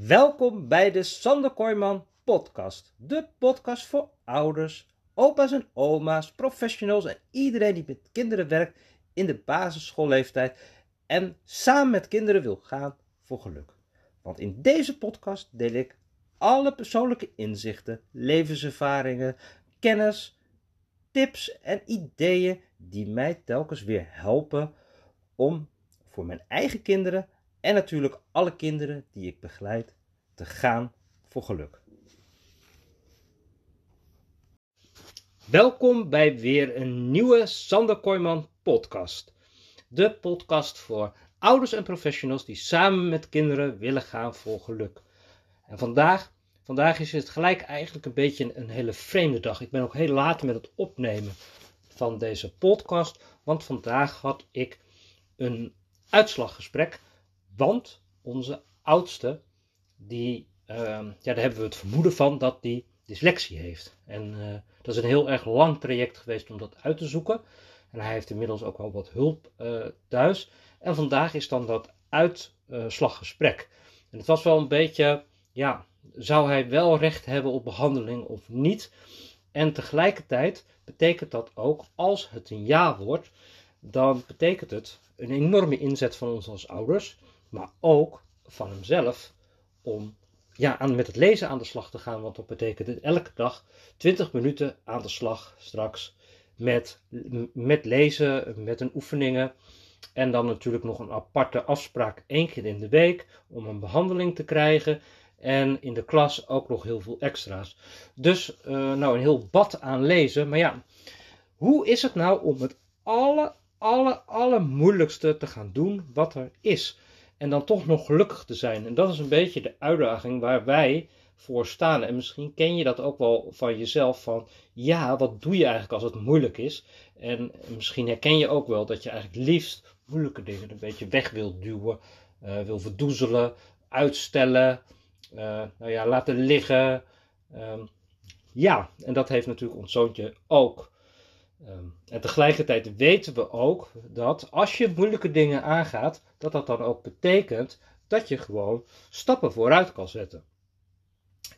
Welkom bij de Sander Kooijman podcast. De podcast voor ouders, opa's en oma's, professionals en iedereen die met kinderen werkt in de basisschoolleeftijd en samen met kinderen wil gaan voor geluk. Want in deze podcast deel ik alle persoonlijke inzichten, levenservaringen, kennis, tips en ideeën die mij telkens weer helpen om voor mijn eigen kinderen en natuurlijk alle kinderen die ik begeleid te gaan voor geluk. Welkom bij weer een nieuwe Sander Kooijman podcast. De podcast voor ouders en professionals die samen met kinderen willen gaan voor geluk. En vandaag, vandaag is het gelijk eigenlijk een beetje een hele vreemde dag. Ik ben ook heel laat met het opnemen van deze podcast, want vandaag had ik een uitslaggesprek want onze oudste, die, uh, ja, daar hebben we het vermoeden van dat die dyslexie heeft. En uh, dat is een heel erg lang traject geweest om dat uit te zoeken. En hij heeft inmiddels ook wel wat hulp uh, thuis. En vandaag is dan dat uitslaggesprek. En het was wel een beetje, ja, zou hij wel recht hebben op behandeling of niet? En tegelijkertijd betekent dat ook, als het een ja wordt, dan betekent het een enorme inzet van ons als ouders maar ook van hemzelf om ja, aan, met het lezen aan de slag te gaan. Want dat betekent het elke dag 20 minuten aan de slag straks met, met lezen, met een oefeningen. En dan natuurlijk nog een aparte afspraak één keer in de week om een behandeling te krijgen. En in de klas ook nog heel veel extra's. Dus uh, nou een heel bad aan lezen. Maar ja, hoe is het nou om het alle, alle, alle moeilijkste te gaan doen wat er is? En dan toch nog gelukkig te zijn. En dat is een beetje de uitdaging waar wij voor staan. En misschien ken je dat ook wel van jezelf van ja, wat doe je eigenlijk als het moeilijk is? En misschien herken je ook wel dat je eigenlijk liefst moeilijke dingen een beetje weg wil duwen, uh, wil verdoezelen, uitstellen, uh, nou ja, laten liggen. Um, ja, en dat heeft natuurlijk ons zoontje ook. Um, en tegelijkertijd weten we ook dat als je moeilijke dingen aangaat, dat dat dan ook betekent dat je gewoon stappen vooruit kan zetten.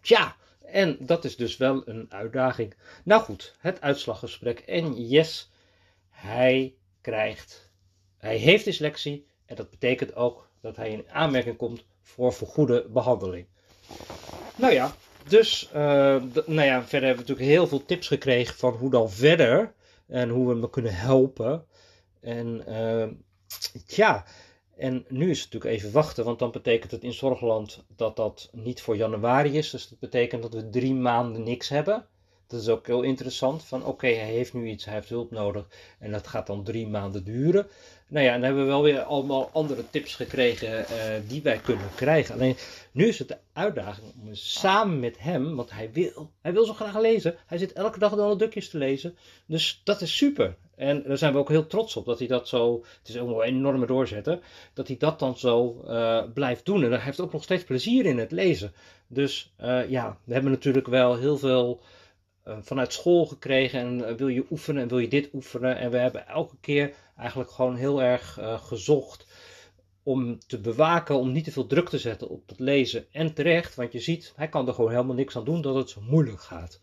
Tja, en dat is dus wel een uitdaging. Nou goed, het uitslaggesprek. En yes, hij krijgt, hij heeft dyslexie. En dat betekent ook dat hij in aanmerking komt voor vergoede behandeling. Nou ja, dus, uh, nou ja, verder hebben we natuurlijk heel veel tips gekregen van hoe dan verder. En hoe we hem kunnen helpen. En uh, ja, en nu is het natuurlijk even wachten, want dan betekent het in Zorgland dat dat niet voor januari is. Dus dat betekent dat we drie maanden niks hebben. Dat is ook heel interessant. Van oké, hij heeft nu iets, hij heeft hulp nodig. En dat gaat dan drie maanden duren. Nou ja, dan hebben we wel weer allemaal andere tips gekregen uh, die wij kunnen krijgen. Alleen nu is het de uitdaging om samen met hem, want hij wil, hij wil zo graag lezen. Hij zit elke dag alle dukjes te lezen. Dus dat is super. En daar zijn we ook heel trots op dat hij dat zo, het is ook een enorme doorzetter, dat hij dat dan zo uh, blijft doen. En hij heeft ook nog steeds plezier in het lezen. Dus uh, ja, we hebben natuurlijk wel heel veel vanuit school gekregen en wil je oefenen en wil je dit oefenen. En we hebben elke keer eigenlijk gewoon heel erg gezocht om te bewaken, om niet te veel druk te zetten op het lezen. En terecht, want je ziet, hij kan er gewoon helemaal niks aan doen dat het moeilijk gaat.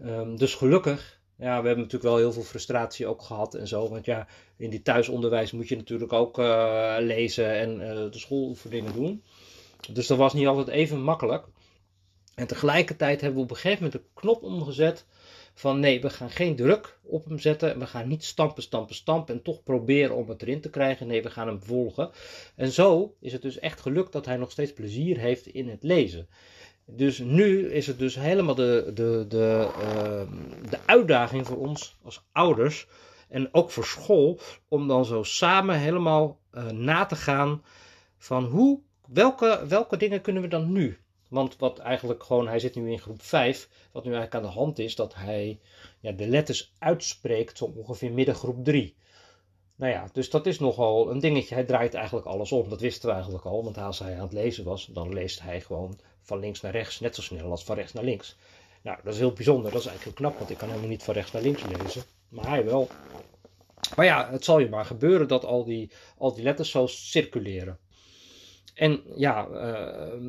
Um, dus gelukkig ja, we hebben natuurlijk wel heel veel frustratie ook gehad en zo. Want ja, in die thuisonderwijs moet je natuurlijk ook lezen en de schooloefeningen doen. Dus dat was niet altijd even makkelijk. En tegelijkertijd hebben we op een gegeven moment de knop omgezet van nee, we gaan geen druk op hem zetten. We gaan niet stampen, stampen, stampen en toch proberen om het erin te krijgen. Nee, we gaan hem volgen. En zo is het dus echt gelukt dat hij nog steeds plezier heeft in het lezen. Dus nu is het dus helemaal de, de, de, uh, de uitdaging voor ons als ouders en ook voor school om dan zo samen helemaal uh, na te gaan van hoe, welke, welke dingen kunnen we dan nu? Want wat eigenlijk gewoon, hij zit nu in groep 5, wat nu eigenlijk aan de hand is, dat hij ja, de letters uitspreekt zo ongeveer midden groep 3. Nou ja, dus dat is nogal een dingetje. Hij draait eigenlijk alles om. Dat wisten we eigenlijk al. Want als hij aan het lezen was, dan leest hij gewoon van links naar rechts net zo snel als van rechts naar links. Nou, dat is heel bijzonder. Dat is eigenlijk heel knap, want ik kan helemaal niet van rechts naar links lezen. Maar hij wel. Maar ja, het zal je maar gebeuren dat al die, al die letters zo circuleren. En ja, uh,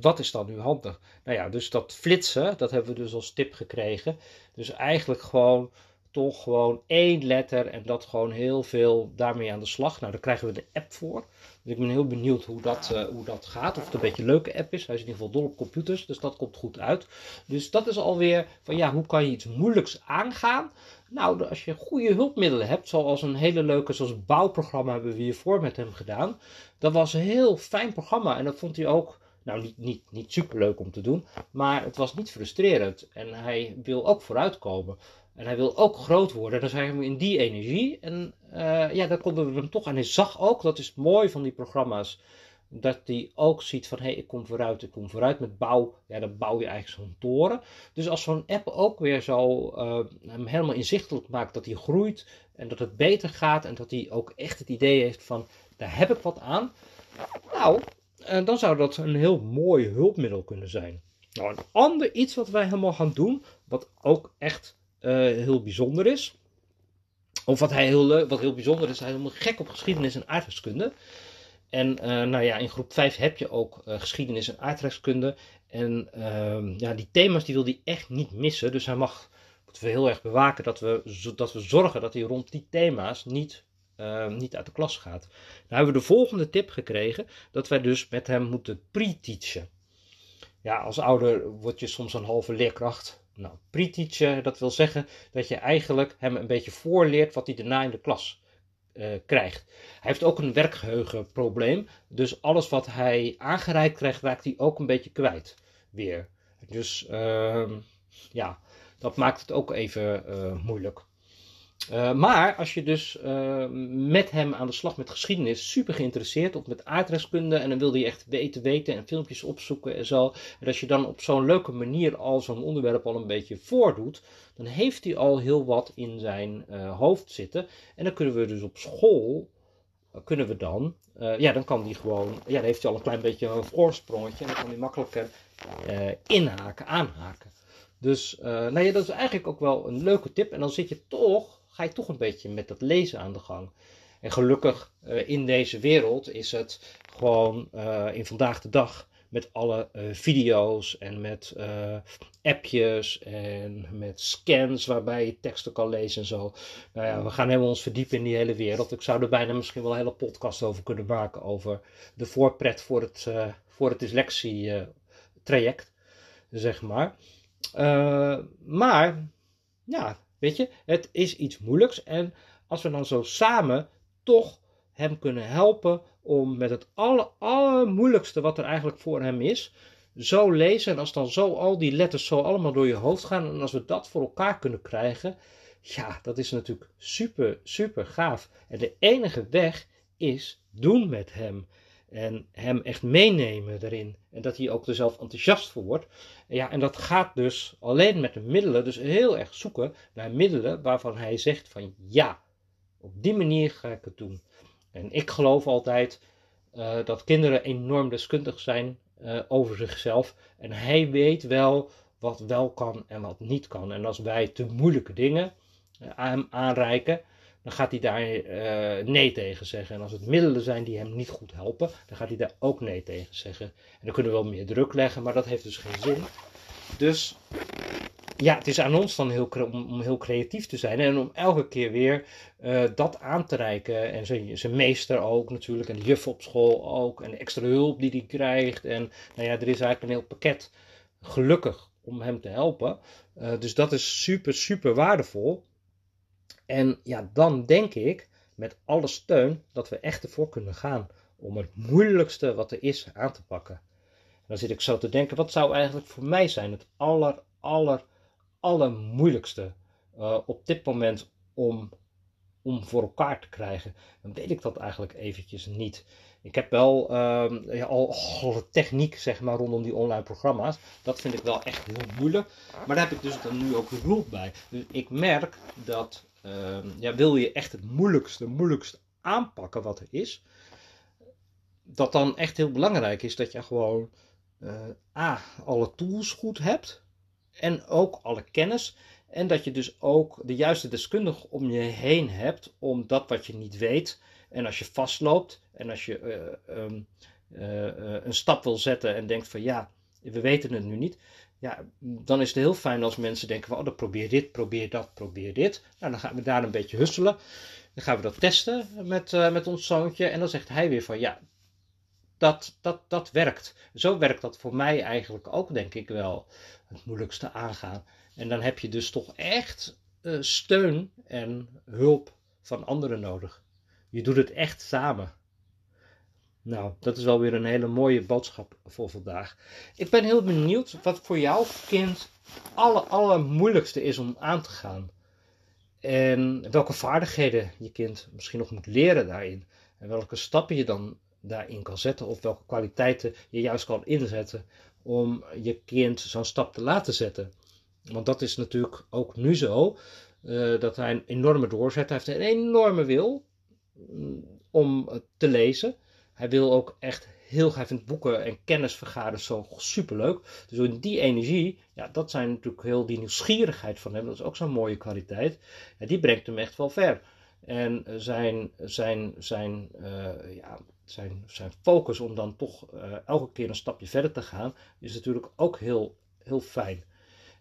wat is dan nu handig? Nou ja, dus dat flitsen, dat hebben we dus als tip gekregen. Dus eigenlijk gewoon toch gewoon één letter en dat gewoon heel veel daarmee aan de slag. Nou, daar krijgen we de app voor. Dus ik ben heel benieuwd hoe dat, uh, hoe dat gaat. Of het een beetje een leuke app is. Hij is in ieder geval dol op computers, dus dat komt goed uit. Dus dat is alweer van ja, hoe kan je iets moeilijks aangaan? Nou, als je goede hulpmiddelen hebt, zoals een hele leuke, zoals bouwprogramma hebben we hiervoor met hem gedaan. Dat was een heel fijn programma en dat vond hij ook, nou niet, niet, niet super leuk om te doen, maar het was niet frustrerend. En hij wil ook vooruitkomen. En hij wil ook groot worden. Dan zijn we in die energie. En uh, ja, daar konden we hem toch. En hij zag ook, dat is mooi van die programma's. Dat hij ook ziet van, hé, hey, ik kom vooruit, ik kom vooruit met bouw. Ja, dan bouw je eigenlijk zo'n toren. Dus als zo'n app ook weer zo uh, hem helemaal inzichtelijk maakt dat hij groeit. En dat het beter gaat. En dat hij ook echt het idee heeft van, daar heb ik wat aan. Nou, uh, dan zou dat een heel mooi hulpmiddel kunnen zijn. Nou, een ander iets wat wij helemaal gaan doen. Wat ook echt heel bijzonder is. Of wat hij heel wat heel bijzonder is, hij is helemaal gek op geschiedenis en aardrijkskunde. En uh, nou ja, in groep 5 heb je ook uh, geschiedenis en aardrijkskunde. En uh, ja, die thema's die wil hij echt niet missen. Dus hij mag, moeten we heel erg bewaken dat we, dat we zorgen dat hij rond die thema's niet, niet uit de klas gaat. Nou hebben we de volgende tip gekregen, dat wij dus met hem moeten pre-teachen. Ja, als ouder word je soms een halve leerkracht. Nou, pre-teachen, dat wil zeggen dat je eigenlijk hem een beetje voorleert wat hij daarna in de klas uh, krijgt. Hij heeft ook een werkgeheugenprobleem, dus alles wat hij aangereikt krijgt, raakt hij ook een beetje kwijt weer. Dus uh, ja, dat maakt het ook even uh, moeilijk. Uh, maar als je dus uh, met hem aan de slag met geschiedenis super geïnteresseerd of met aardrijkskunde en dan wil hij echt weten, weten en filmpjes opzoeken en zo. En als je dan op zo'n leuke manier al zo'n onderwerp al een beetje voordoet, dan heeft hij al heel wat in zijn uh, hoofd zitten. En dan kunnen we dus op school, kunnen we dan, ja, dan kan hij gewoon, ja, dan heeft hij al een klein beetje een voorsprongetje en dan kan hij makkelijker inhaken, aanhaken. Dus nou ja, dat is eigenlijk ook wel een leuke tip. En dan zit je toch ga je toch een beetje met dat lezen aan de gang. En gelukkig uh, in deze wereld is het gewoon uh, in vandaag de dag met alle uh, video's en met appjes en met scans waarbij je teksten kan lezen en zo. Nou ja, we gaan helemaal ons verdiepen in die hele wereld. Ik zou er bijna misschien wel een hele podcast over kunnen maken over de voorpret voor het, voor het dyslexie traject, zeg maar. maar ja, Weet je, het is iets moeilijks. En als we dan zo samen toch hem kunnen helpen om met het aller, allermoeilijkste wat er eigenlijk voor hem is, zo lezen. En als dan zo al die letters zo allemaal door je hoofd gaan. En als we dat voor elkaar kunnen krijgen. Ja, dat is natuurlijk super, super gaaf. En de enige weg is doen met hem. En hem echt meenemen erin. En dat hij ook er zelf enthousiast voor wordt. Ja, en dat gaat dus alleen met de middelen. Dus heel erg zoeken naar middelen waarvan hij zegt van ja, op die manier ga ik het doen. En ik geloof altijd uh, dat kinderen enorm deskundig zijn uh, over zichzelf. En hij weet wel wat wel kan en wat niet kan. En als wij te moeilijke dingen uh, aan hem aanreiken, dan gaat hij daar uh, nee tegen zeggen. En als het middelen zijn die hem niet goed helpen, dan gaat hij daar ook nee tegen zeggen. En dan kunnen we wel meer druk leggen, maar dat heeft dus geen zin. Dus ja, het is aan ons dan heel, om, heel creatief te zijn en om elke keer weer uh, dat aan te reiken. En zijn, zijn meester ook natuurlijk, en de juf op school ook, en de extra hulp die hij krijgt. En nou ja, er is eigenlijk een heel pakket, gelukkig, om hem te helpen. Uh, dus dat is super, super waardevol. En ja, dan denk ik met alle steun dat we echt ervoor kunnen gaan om het moeilijkste wat er is aan te pakken. En dan zit ik zo te denken, wat zou eigenlijk voor mij zijn het aller, aller, allermoeilijkste uh, op dit moment om, om voor elkaar te krijgen? Dan weet ik dat eigenlijk eventjes niet. Ik heb wel um, ja, al, al techniek zeg maar rondom die online programma's. Dat vind ik wel echt heel moeilijk. Maar daar heb ik dus dan nu ook hulp bij. Dus ik merk dat uh, ja, wil je echt het moeilijkste, moeilijkste aanpakken wat er is, dat dan echt heel belangrijk is dat je gewoon uh, A, alle tools goed hebt en ook alle kennis. En dat je dus ook de juiste deskundige om je heen hebt om dat wat je niet weet. En als je vastloopt en als je uh, um, een stap wil zetten en denkt van ja, we weten het nu niet. Ja, dan is het heel fijn als mensen denken van, oh, dan probeer dit, probeer dat, probeer dit. Nou, dan gaan we daar een beetje husselen. Dan gaan we dat testen met, met ons zoontje. En dan zegt hij weer van, ja, dat, dat, dat werkt. Zo werkt dat voor mij eigenlijk ook, denk ik wel, het moeilijkste aangaan. En dan heb je dus toch echt uh, steun en hulp van anderen nodig. Je doet het echt samen. Nou, dat is wel weer een hele mooie boodschap voor vandaag. Ik ben heel benieuwd wat voor jouw kind alle, alle moeilijkste is om aan te gaan. En welke vaardigheden je kind misschien nog moet leren daarin. En welke stappen je dan daarin kan zetten. Of welke kwaliteiten je juist kan inzetten om je kind zo'n stap te laten zetten. Want dat is natuurlijk ook nu zo. Uh, dat hij een enorme doorzet. Heeft een enorme wil mm, om te lezen. Hij wil ook echt heel graag vindt boeken en kennis vergaren zo superleuk. Dus in die energie, ja, dat zijn natuurlijk heel die nieuwsgierigheid van hem. Dat is ook zo'n mooie kwaliteit. Ja, die brengt hem echt wel ver. En zijn, zijn, zijn, uh, ja, zijn, zijn focus om dan toch uh, elke keer een stapje verder te gaan, is natuurlijk ook heel, heel fijn.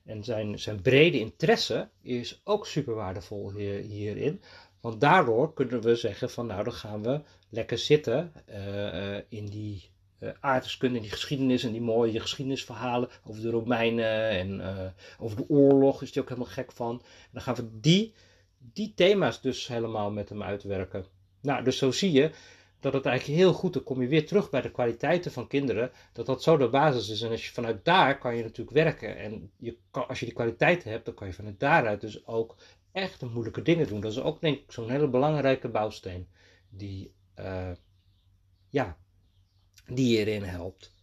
En zijn, zijn brede interesse is ook super waardevol hier, hierin. Want daardoor kunnen we zeggen van nou dan gaan we lekker zitten uh, in die uh, aardrijkskunde, in die geschiedenis en die mooie geschiedenisverhalen over de Romeinen en over de oorlog is hij ook helemaal gek van. Dan gaan we die, die thema's dus helemaal met hem uitwerken. Nou, dus zo zie je dat het eigenlijk heel goed, dan kom je weer terug bij de kwaliteiten van kinderen, dat dat zo de basis is. En als je vanuit daar kan je natuurlijk werken. En je kan, als je die kwaliteiten hebt, dan kan je vanuit daaruit dus ook echt moeilijke dingen doen. Dat is ook denk ik zo'n hele belangrijke bouwsteen die, uh, ja, die hierin helpt.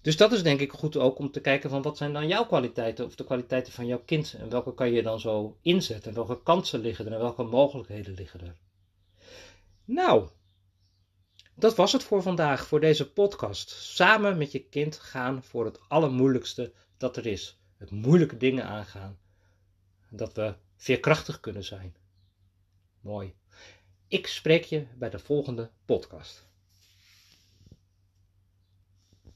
Dus dat is denk ik goed ook om te kijken van wat zijn dan jouw kwaliteiten of de kwaliteiten van jouw kind en welke kan je dan zo inzetten en welke kansen liggen er en welke mogelijkheden liggen er. Nou, dat was het voor vandaag, voor deze podcast. Samen met je kind gaan voor het allermoeilijkste dat er is. Het moeilijke dingen aangaan. Dat we veerkrachtig kunnen zijn. Mooi. Ik spreek je bij de volgende podcast.